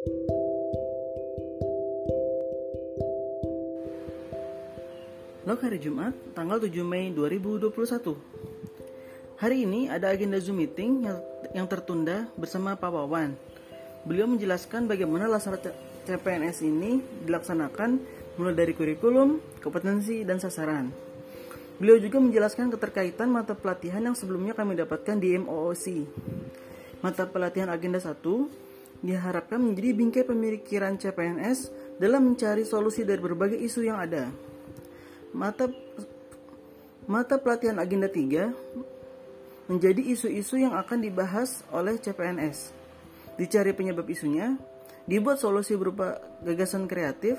Log hari Jumat, tanggal 7 Mei 2021. Hari ini ada agenda Zoom meeting yang, yang tertunda bersama Pak Wawan. Beliau menjelaskan bagaimana laksana CPNS ini dilaksanakan mulai dari kurikulum, kompetensi, dan sasaran. Beliau juga menjelaskan keterkaitan mata pelatihan yang sebelumnya kami dapatkan di MOOC. Mata pelatihan agenda 1 diharapkan menjadi bingkai pemikiran CPNS dalam mencari solusi dari berbagai isu yang ada. Mata mata pelatihan agenda 3 menjadi isu-isu yang akan dibahas oleh CPNS. Dicari penyebab isunya, dibuat solusi berupa gagasan kreatif,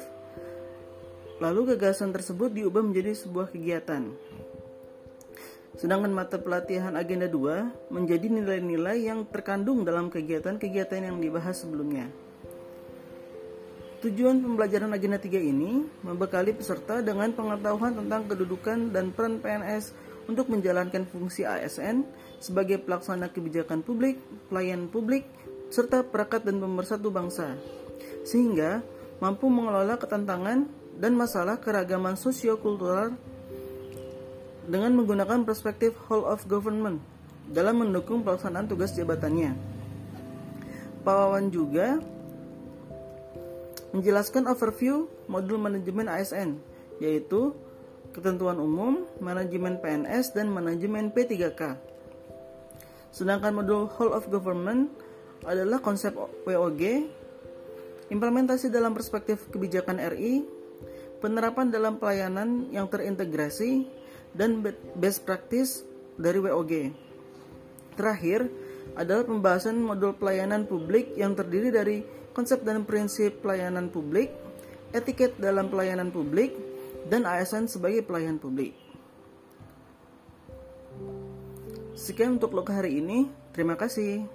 lalu gagasan tersebut diubah menjadi sebuah kegiatan. Sedangkan mata pelatihan agenda 2 menjadi nilai-nilai yang terkandung dalam kegiatan-kegiatan yang dibahas sebelumnya. Tujuan pembelajaran agenda 3 ini membekali peserta dengan pengetahuan tentang kedudukan dan peran PNS untuk menjalankan fungsi ASN sebagai pelaksana kebijakan publik, pelayan publik, serta perangkat dan pemersatu bangsa, sehingga mampu mengelola ketantangan dan masalah keragaman sosiokultural dengan menggunakan perspektif whole of government dalam mendukung pelaksanaan tugas jabatannya. Pak Wawan juga menjelaskan overview modul manajemen ASN, yaitu ketentuan umum, manajemen PNS, dan manajemen P3K. Sedangkan modul Whole of Government adalah konsep WOG, implementasi dalam perspektif kebijakan RI, penerapan dalam pelayanan yang terintegrasi, dan best practice dari WOG. Terakhir adalah pembahasan modul pelayanan publik yang terdiri dari konsep dan prinsip pelayanan publik, etiket dalam pelayanan publik, dan ASN sebagai pelayan publik. Sekian untuk log hari ini. Terima kasih.